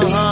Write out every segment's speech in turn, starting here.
तहाँ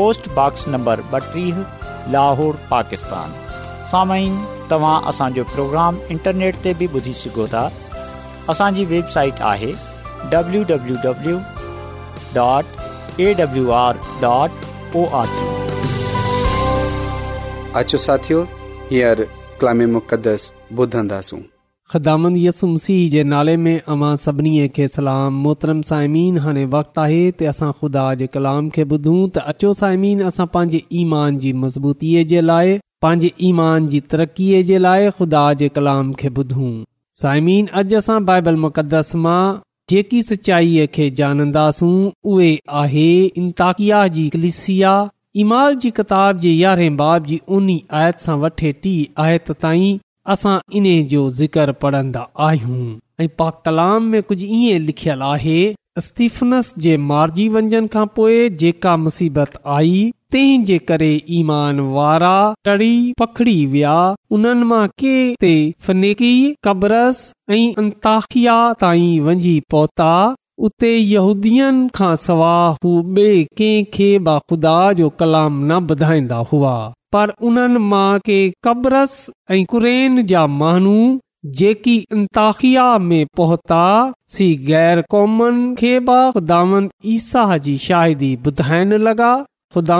पोस्टॉक्स नंबर ॿटीह लाहौर पाकिस्तान साम्हूं तव्हां असांजो प्रोग्राम इंटरनेट ते बि ॿुधी सघो था असांजी वेबसाइट आहे डब्लू डब्लू डब्लू डॉट एडल्यू आर ख़िदामद यसमसीह जे नाले में अमां सभिनी खे सलाम मोहतरम सायमिन हाणे वक़्तु आहे त असां खुदा जे कलाम खे ॿुधूं त अचो साइमन असां पांजे ईमान जी मज़बूतीअ जे लाइ पंहिंजे ईमान जी तरक़ीअ जे लाइ खुदा जे कलाम खे ॿुधूं साइमिन अॼु असां बाइबल मुक़दस मां जेकी सचाईअ खे जानंदासूं उहे आहे इंताकिया जी कलिसिया इमाल जी किताब जे यारहें बाब जी उन्ही आयत सां वठे टी आयत ताईं असां इन जो ज़िकर पढ़ंदा आहियूं ऐं पा कलाम में कुझु ईअं लिखियलु आहे सस्तीफनस जे मारिजी वंजनि खां पोइ जेका मुसीबत आई तंहिं जे करे ईमान वारा टड़ी पखड़ी विया उन्हनि मां के ते फनेकी कब्रस अंताखिया ताईं वञी पहुता उते यहूदीअ खां सवा हू बे कंहिं खे बाख़ुदा जो कलाम न ॿुधाईंदा हुआ पर उन्हनि मां के कब्रस ऐं कुरेन जा माण्हू जेकी इंताखिया में पहुता सी गैर क़ौमनि खे बि ईसा जी शाहिदी ॿुधाइण लॻा जो खुदा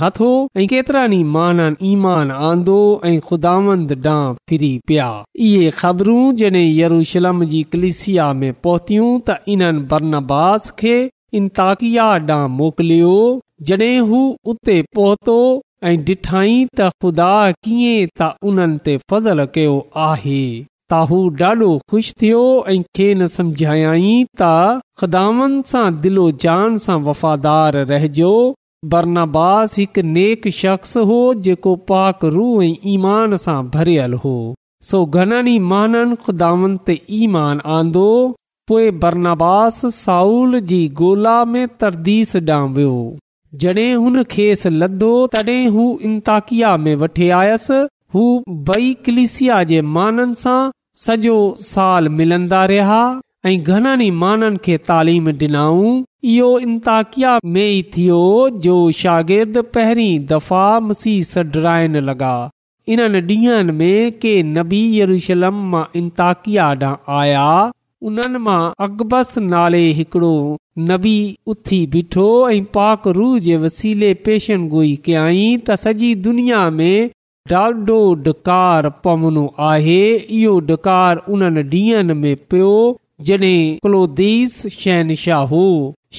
हथो ऐं केतिरा ई माननि ईमान आंदो ऐं खुदांद ॾांहुं फिरी पिया इहे ख़बरूं जॾहिं यरूशलम जी कलिसिया में पहुतियूं त इन्हनि बरनबास खे इंताकिया ॾांहुं मोकिलियो जॾहिं हू उते पहुतो ऐं ॾिठई त ख़ुदा कीअं त उन्हनि ते फज़ल कयो आहे ताह ॾाढो ख़ुशि थियो ऐं खे न त ख़ुदानि सां दिलो जान सां वफ़ादारु रहिजो बर्नाबास हिकु नेक शख्स हो जेको पाकरू ऐं ईमान सां भरियल हो सो घणनि ई माननि खुदानि ते ईमान आंदो पोइ बरनास साउल जी गोला में तरदीस ॾांहुं वियो जॾहिं हुन खेसि लदो तॾहिं हू इंताकिया में वठी आयसि हू बई कलिसिया जे माननि सां सॼो साल मिलन्दा रहिया ऐं घणनि ई माननि खे तालीम डि॒नाऊं इहो इनताकिया में ई थियो जो शागिर्द पहिरीं दफ़ा मसीह सडराइण लॻा इन्हनि ॾींहनि में के नबी यरूशलम मां इंताकिया ॾांहुं आया उन मां अकबस नाले हिकिड़ो नबी उथी ॿिठो ऐं पाक रूह जे वसीले पेशन गोई कयाई त सॼी दुनिया में ॾाढो डकार पवनो आहे इहो डकार उन ॾींहनि में पियो जॾहिं कोलोदीस शहनशाहो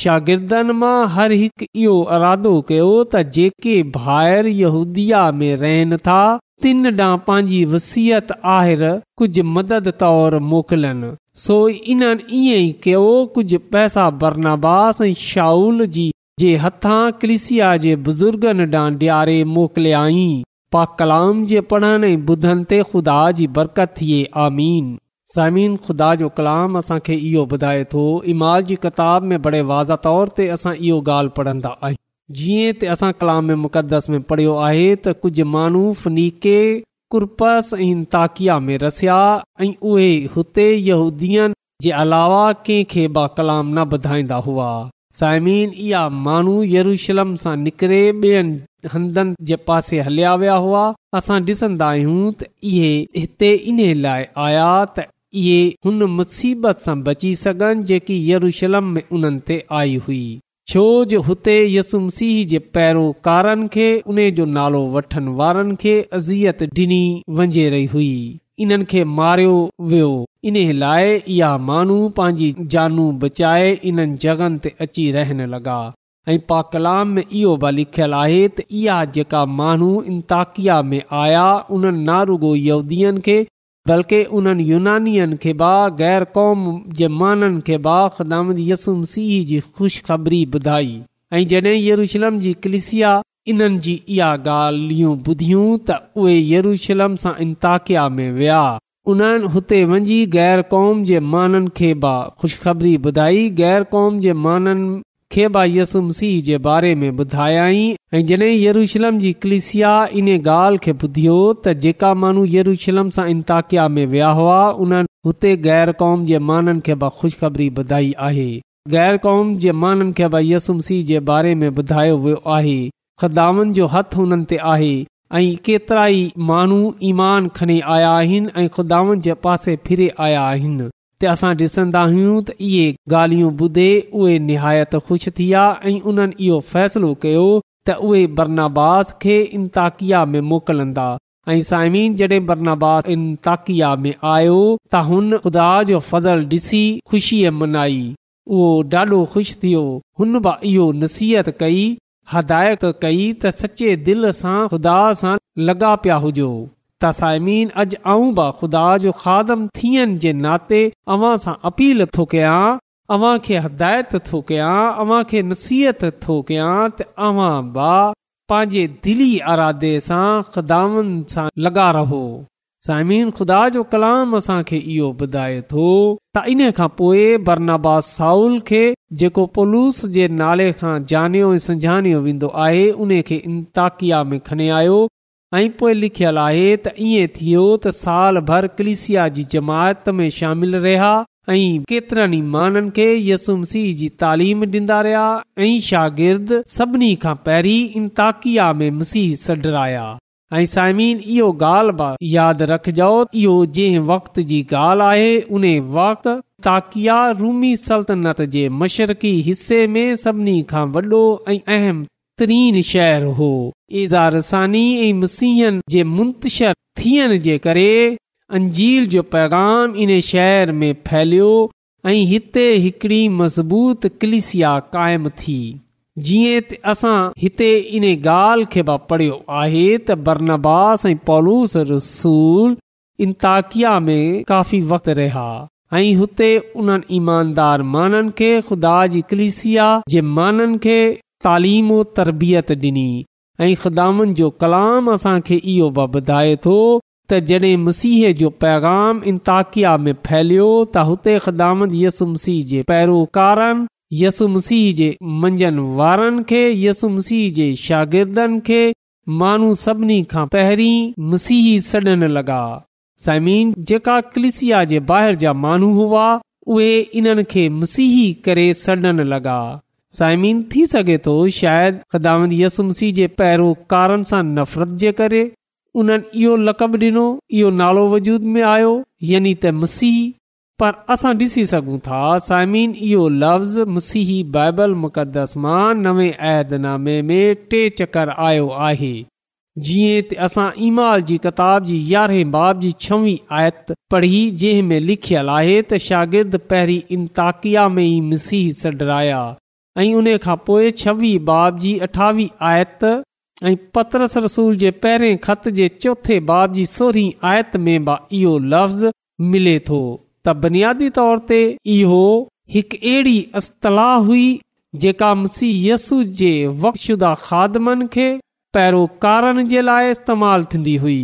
शागिर्दनि मां हर हिकु इहो इरादो कयो त जेके भायरि यहूदिया में रहन था तिन ॾांहुं पंहिंजी वसियत आर कुझु मदद तोर मोकिलनि सो इन्हनि ईअं ई कयो कुझु पैसा बरनाबास ऐं शाहूल जी जे हथां क्रिसिया जे बुज़ुर्गनि ॾांहुं ॾियारे मोकिलियई पा कलाम जे पढ़नि ऐं ॿुधनि ते खुदा जी बरकत थिए आमीन सायमिन खुदा जो कलाम असां खे इहो ॿुधाए थो इमाल जी किताब में बड़े वाज़ तौर ते असां इहे ॻाल्हि पढ़ंदा आहियूं जीअं त असां कलामे मुक़दस में पढ़ियो आहे त कुझु माण्हू फनीके कुरपस ऐं ताकिया में रसिया ऐ उहे हुते यहूदीन जे अलावा कंहिंखे ब कलाम न ॿुधाईंदा हुआ साइमिन इहा माण्हू यरूशलम सां निकिरे बेयनि हंदन जे पासे हलिया वां हुआ असां डि॒सन्दा आहियूं त इहे हिते इन्हे लाइ आया त इहे हुन मुसीबत सां बची सघनि जेकी यरूशलम में उन्हनि ते आई हुई छोजो हुते यसुमसीह जे पहिरों कारनि खे उन जो नालो वठण वारनि खे अज़ियत डि॒नी वञे रही हुई इन्हनि खे मारियो वियो इन लाइ इहा माण्हू पंहिंजी जानू बचाए इन्हनि जॻहनि ते अची रहण लॻा ऐं कलाम में इहो बि लिखियल आहे त इहा जेका माण्हू इंताकिया में आया उन्हनि नारुगो युनि खे बल्कि उन्हनि यूनानियुनि खे बा ग़ैर क़ौम जे माननि खे बा ख़दामत यसुम सीह जी ख़ुशख़बरी ॿुधाई ऐं जॾहिं येरुशलम जी कलिसिया इन्हनि जी इहा ॻाल्हियूं ॿुधियूं त उहे यरुशलम सां इंताकिया में विया उन्हनि हुते वञी ग़ैर क़ौम जे माननि खे बा ख़ुशख़बरी ॿुधाई ग़ैर क़ौम जे माननि खे ब य यसूम सीह जे बारे में ॿुधायाई ऐं जडे॒ यूशलम जी कलिसिया इन ॻाल्हि खे ॿुधियो त जेका माण्हू यरूशलम सां इंताकिया में वया हुआ उन हुते ग़ैर क़ौम जे माननि खे ब ख़ुशख़बरी ॿुधाई आहे ग़ैर क़ौम जे माननि खे बि यसुम सिह जे बारे में ॿुधायो वियो आहे खुदावन जो हथ हुननि ते आहे ऐं केतिरा ई माण्हू ईमान खणी आया आहिनि ऐ खुदावन जे पासे फिरे आया आहिनि ते असां डि॒संदा आहियूं त इहे ॻाल्हियूं ॿुधे उहे निहायत ख़ुशि थी विया ऐं उन्हनि इहो फ़ैसिलो कयो त उहे बर्नाबास खे इनताकिया में मोकिलंदा ऐं साइमीन जड॒हिं बर्नाबास इनताकिया में आयो त हुन ख़ुदा जो फज़ल ॾिसी ख़ुशीअ मनाई उहो ॾाढो ख़ुशि थियो हुन बि इहो नसीहत कई हदायत कई त सचे दिलि सां ख़ुदा सां लॻा पिया हुजो त सायमिन अॼु अऊं बा ख़ुदा जो खादम नाते सां अपील थो कयांदायत थो कयां नसीहत थो कयां तव्हां बा पंहिंजे दिली अरादे सां ख़दान सां लगा रहो साइमिन ख़ुदा जो कलाम असांखे इहो ॿुधाए थो त इन खां पोइ बरना साउल खे जेको पुलूस जे नाले खां जानयो ऐं से खे इंताकिया में खणी आयो ऐ पोए लिखियल आहे त इएं थियो त साल भर कलिसिया जी जमायत में शामिल रहिया ऐं केतिरनि माण्हुनि खे यसु मसीह जी तालीम डि॒न्दा रहिया ऐं शागिर्द सभिनी खां पहिरीं इन ताकिया में मसीह सडराया ऐं साइमीन इहो ॻाल्हि बाद रखजो इहो जंहिं वक़्त जी ॻाल्हि आहे उन वक़्त ताकिया रूमी सल्तनत जे मशरकी हिसे में सभिनी खां वॾो ऐं अहम शहर हो मसीहन जे मुंतशर थियण जे करे अंजील जो पैगाम इन शहर में फैलियो ऐं हिते हिकड़ी मज़बूत कलिसिया क़ाइम थी जीअं असां हिते इन ॻाल्हि खे बि पढ़ियो आहे त बरनास ऐं पॉलूस रसूल इंताकिया में काफ़ी वक़्त रहिया ऐं हुते उन्हनि ईमानदार माननि खे खुदा जी कलिसिया जे माननि खे तालीम तरबियत ॾिनी ऐं ख़िदामत जो कलाम असांखे इहो बि ॿुधाए थो त जॾहिं मसीह जो पैगाम इंताकिया में फैलियो त हुते ख़िदामत यसु मसीह जे पैरोकारनि यसु मसीह जे मंझंदि वारनि खे यसु मसीह जे शागिर्दनि खे माण्हू सभिनी खां पहिरीं मसीह सॾनि लॻा समीन जेका कलिसिया जे ॿाहिरि जा माण्हू हुआ उहे इन्हनि खे मसीही करे सॾनि लॻा सायमीन थी सघे थो शायदि ख़िदामत यसुमसी यसु मसीह जे पहिरों सां नफ़रत जे करे उन्हनि इहो लक़ब डि॒नो इहो नालो वजूद में आयो यनि त मसीह पर असां डि॒सी सघूं था साइमीन इहो लफ़्ज़ मसीही बाइबल मुक़दस मां नवे ऐदनामे में टे चकर आयो आहे जीअं त असां ईमाल जी किताब जी यारहें बाब जी छवी आयत पढ़ी जंहिं में लिखियलु आहे त शागिर्दु पहिरीं इंताक़िया में ई मसीह सडराया ऐं उन खां पोइ छवीह बाब जी अठावीह आयत ऐं पतरस रसूल जे पहिरें खत जे चौथे बाब जी सोरहीं आयत में बि इहो लफ़्ज़ मिले थो त बुनियादी तौर ते इहो हिकु अहिड़ी अस्तलाह हुई जेका मसीह यसू जे वख़शुदा खादमनि खे पैरोकारनि जे लाइ इस्तेमालु थींदी हुई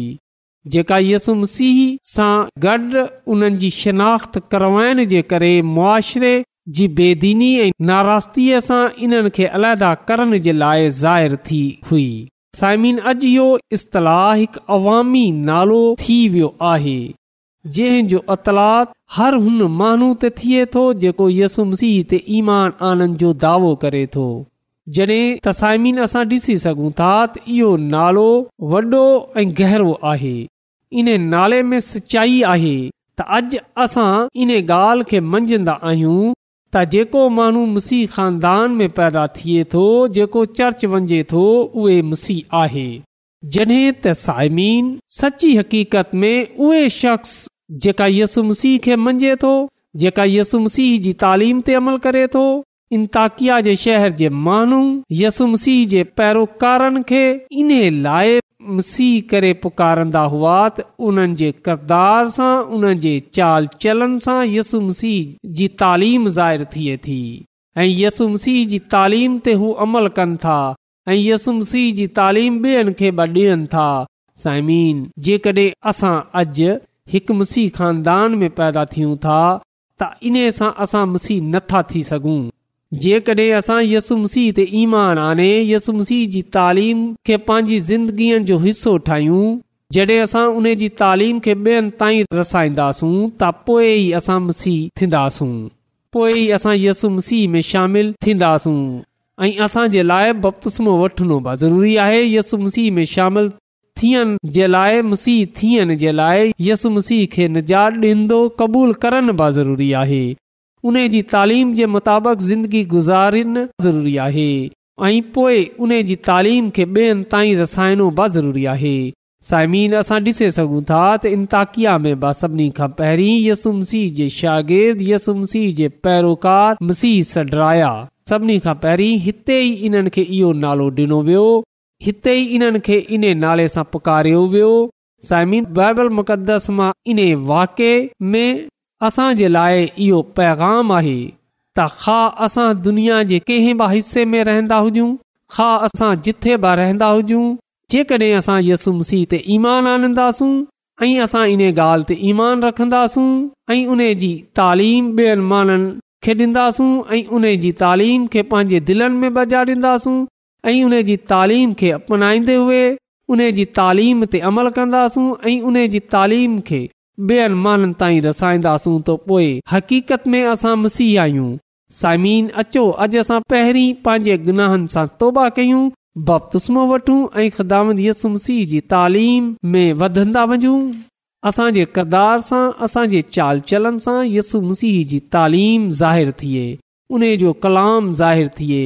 जेका यसु मसीह सां गॾु उन्हनि जी शनाख़्त करवायण जे करे मुआशिरे जी बेदीनी ऐं नाराज़गीअ सां इन्हनि खे अलहदा करण जे लाइ ज़ाहिर थी हुई साइमिन अॼु इहो इस्तलाह हिकु अवामी नालो थी वियो आहे जहिंजजो अतलात हर हुन माण्हू ते थिए थो जेको यसु मसीह ते ईमान आनंद जो दावो करे थो जड॒हिं तसाइमिन असां ॾिसी सघूं था त इहो नालो वॾो ऐं गहिरो आहे इन्हे नाले में सचाई आहे त अॼु असां इन ॻाल्हि खे मंझंदा आहियूं त जेको माण्हू मसीह ख़ानदान में पैदा थिए थो जेको चर्च वञे थो उहे मसीह आहे जॾहिं त साइमीन सची हकीक़त में उहे शख़्स जेका यसुम सीह खे मंझे थो जेका यसुम सीह जी तालीम ते अमल करे थो इनताकिया जे शहर जे माण्हू यसुम सीह जे पैरोकारनि खे इन लाइ मसीह करे पुकारंदा हुआ त उन्हनि जे किरदार सां उन्हनि जे चाल चलन सां यसु मसीह जी तालीम ज़ाहिर थिए थी ऐं यसुम सीह जी तालीम ते हू अमल कनि था ऐं यसुम सीह जी तालीम ॿियनि खे ॿ ॾियनि था साइमीन जेकॾहिं असां अॼु हिकु मसीह ख़ानदान में पैदा थियूं था त इन सां असां मसीह नथा थी सघूं जेकड॒हिं असां यसु मसीह ते ईमान आने यसु मसीह जी तालीम खे पंहिंजी ज़िंदगीअ जो हिसो ठाहियूं जॾहिं असां उन जी तालीम खे ॿियनि ताईं रसाईंदासूं त पोइ ई असां मसीह थींदासूं पोइ ई असां यसु मसीह में शामिल थीन्दास ऐं असां जे लाइ बपस्मो वठणो बि ज़रूरी आहे यसु मसीह में शामिल थियण जे लाइ मसीह थियण जे लाइ यसु मसीह खे निजात ॾींदो क़बूल करण बि ज़रूरी आहे उन जी तालीम जे मुताबिक़ ज़िंदगी गुज़ारी ज़रूरी आहे ऐं पोइ उन जी तालीम खे बि ज़रूरी आहे साइमीन असां ॾिसी सघूं था त इनताकिया सभिनी खां पहिरीं यसुमसी जे शागिर्द यसुमसी जे पैरोकार मसीह सडराया सभिनी खां पहिरीं हिते ई इन्हनि खे इहो नालो डि॒नो वियो हिते ई इन्हनि खे इन नाले सां पुकारियो वियो साइमीन बाइबल मुक़दस मां इन वाके में असां जे लाइ इहो पैगाम आहे त ख़ा असां दुनिया जे कंहिं बि हिसे में रहंदा हुजूं ख़ा असां जिथे बि रहंदा हुजूं जेकॾहिं असां यसुमसीह ते ईमान आनंदासूं ऐं असां इन ॻाल्हि ते ईमान रखंदासूं ऐं उन जी तालीम ॿियनि माननि खे ॾींदासूं ऐं उन जी तालीम खे पंहिंजे दिलनि में बजा ॾींदासूं ऐं उन जी तालीम खे अपनाईंदे हुए उन जी तालीम ते अमल कंदासूं ऐं उन जी तालीम खे ॿियनि माननि ताईं रसाईंदासूं त पोइ हक़ीक़त में असां मसीह आहियूं साइमीन अचो अॼु असां पहिरीं पंहिंजे गुनाहनि सां तौबा कयूं बपतुस्मो वठूं ऐं ख़िदामत यसु मसीह जी तालीम में वधंदा वञूं असांजे किरदार सां असांजे चाल चलन सां यसु मसीह जी तालीम ज़ाहिर थिए उन जो कलाम ज़ाहिर थिए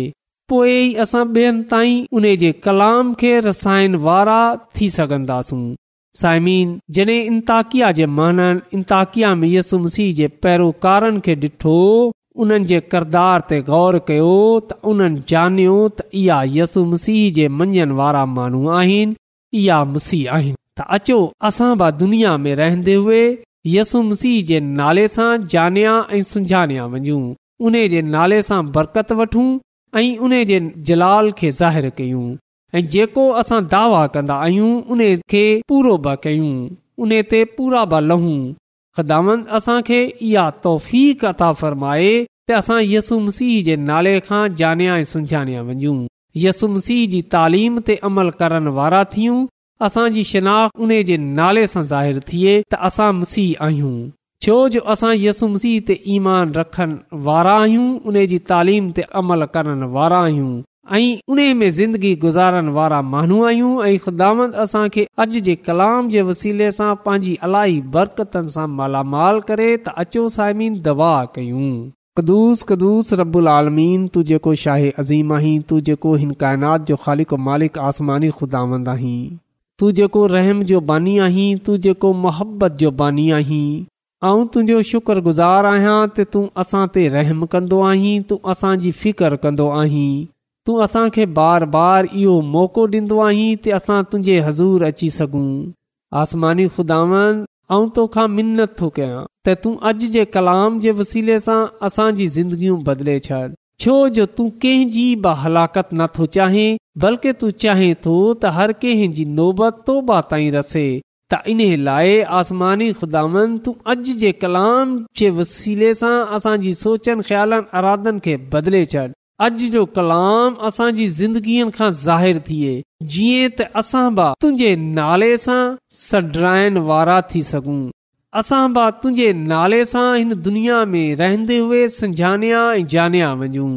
पोइ असां ॿियनि ताईं उन जे कलाम खे रसाइण वारा थी सघंदासूं साइमीन जॾहिं इंताकिया जे माननि इंताकिया में यसु मसीह जे पैरोकारनि खे डि॒ठो उन्हनि जे किरदार ते गौर कयो त उन्हनि जानियो त इहा यसु मसीह जे मंञनि वारा माण्हू आहिनि इहा मसीह आहिनि त अचो असां बि दुनिया में रहंदे हुए यसु मसीह जे नाले सां जानिया ऐं सुञाणिया वञूं उन जे नाले सां बरकत वठूं ऐं उन जे जलाल खे ज़ाहिरु कयूं ऐं जेको असां दावा कंदा आहियूं उन खे पूरो बि कयूं उन ते पूरा बि लहूं ख़िदामन असां खे इहा तौफ़ी कता फ़र्माए त असां यसुम सीह जे नाले खां जानिया ऐं सुञाणिया वञूं यसुम सीह जी तालीम ते अमल करण वारा थियूं असांजी शनाख़्त उन जे नाले सां ज़ाहिर थिए त असां मसीह आहियूं छो जो असां यसु मसीह ते ईमान रखण वारा आहियूं उन जी तालीम ते अमल करण वारा आहियूं ऐं उन में ज़िंदगी गुज़ारण वारा माण्हू आहियूं ऐं ख़ुदांद असां खे अॼु जे कलाम जे वसीले सां पंहिंजी अलाई बरक़तनि सां मालामाल करे त अचो सायमीन दवा कयूं कदुूस कदुूस रबुल आलमीन तू जेको शाहे अज़ीम आहीं तू जेको हिन काइनात जो ख़ालिक मालिक आसमानी ख़ुदावंद आहीं तू जेको रहम जो बानी आहीं तू जेको मोहबत जो बानी आहीं ऐं तुंहिंजो शुक्रगुज़ारु आहियां त तूं असां ते रहमु कंदो आहीं तू असांजी फिकर कंदो आहीं तूं असांखे बार बार इहो मौको ॾिन्दो आहीं त असां तुंहिंजे हज़ूर अची सघूं आसमानी ख़ुदावन ऐं तोखां मिनत थो कयां त तूं अॼु जे कलाम जे वसीले सां असांजी ज़िंदगियूं बदिले छॾ छो जो तूं कंहिंजी बि हलाकत नथो चाहीं बल्कि तूं चाहें थो त हर कंहिंजी नोबत तोबा ताईं रसे त इन लाइ आसमानी खुदान तूं अॼु जे कलाम जे वसीले सां असांजी सोचनि ख्यालनि अरादनि खे बदिले छॾ अॼु जो कलाम असांजी ज़िंदगीअ खां ज़ाहिरु थिए जीअं त असां बि तुंहिंजे नाले सां सड्राइण वारा थी सघूं असां बि तुंहिंजे नाले सां हिन दुनिया में रहंदे हुए संजान्या ऐं जानया वञूं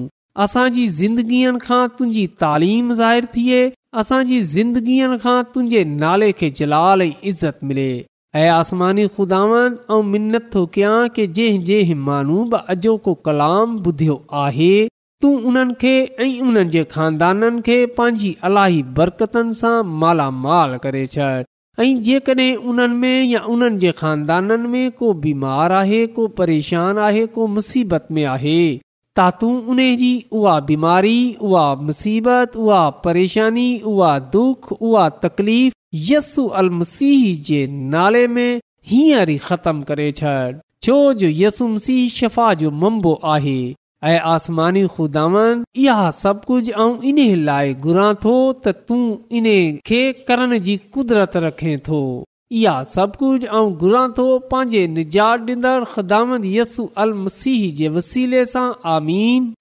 असांजी ज़िंदगीअ खां तुंहिंजी तालीम ज़ाहिरु थिए असांजी ज़िंदगीअ खां तुंहिंजे नाले खे जलाल ऐं इज़त मिले ऐं आसमानी खुदावन ऐं मिनत थो कयां कि जंहिं जंहिं माण्हू बि अॼोको कलाम ॿुधियो आहे तू उन्हनि खे ऐं उन्हनि जे ख़ानदाननि खे पंहिंजी अलाही बरकतनि सां मालामाल करे छॾ ऐं जेकॾहिं उन्हनि में या उन्हनि जे ख़ानदाननि में को बीमार आहे को परेशान आहे को मुसीबत में आहे त तूं تا जी उहा बीमारी उहा मुसीबत उहा परेशानी उहा दुख उहा तकलीफ़ यस्सु अल मसीह जे नाले में हींअर ई ख़तमु करे छॾ छो जो यसु मसीह शफ़ा जो मंबो आहे ऐं आसमानी खुदावन इहा सभु कुझु ऐं इन लाइ घुरां थो त तूं इन्हे खे करण जी कुदरत रखे थो इहा सभु कुझु ऐं घुरां थो पंहिंजे निजातींदड़ ख़ुदान यसू अल मसीह जे वसीले सां आमीन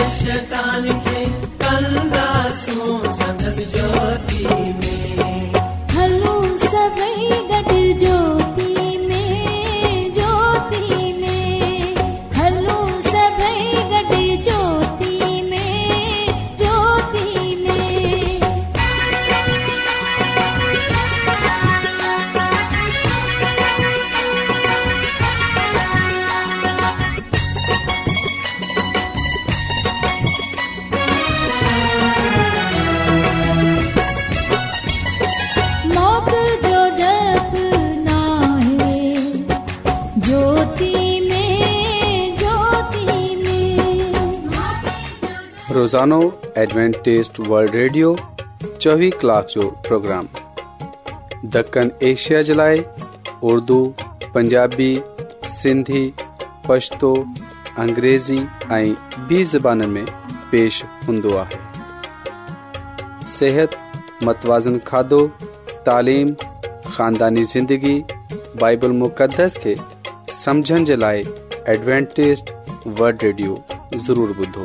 الشيطان كي كان داسون سندس جور انو ایڈوانٹسٹ ورلڈ ریڈیو 24 گھنٹے جو پروگرام دکن ایشیا جلائے اردو پنجابی سندھی پشتو انګریزی ایں به زبانن میں پیش ہندوا صحت متوازن کھادو تعلیم خاندانی زندگی بائبل مقدس کے سمجھن جلائے ایڈوانٹسٹ ورلڈ ریڈیو ضرور بدو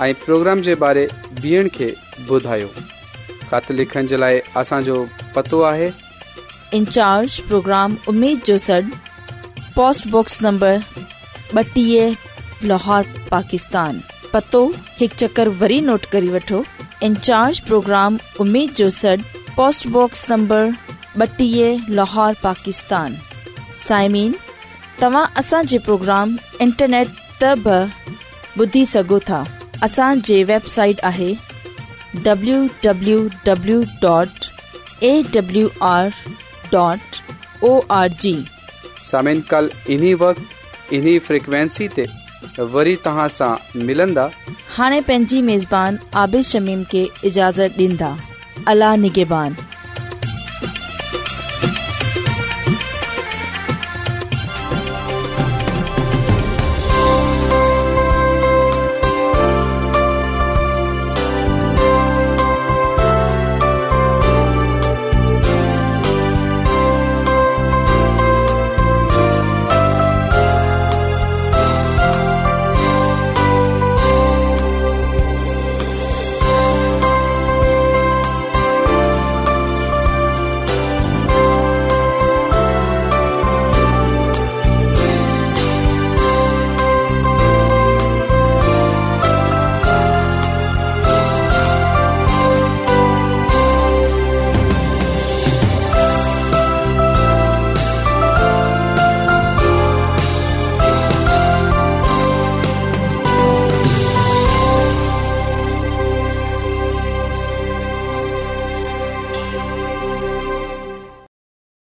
पाकिस्तानो हिकु चकर जो साइमिन तव्हां प्रोग्राम इंटरनेट त ॿुधी सघो था असांजे वेबसाइट आहे हाणे पंहिंजी عابد आबिशमीम खे اجازت ॾींदा अला निगेबान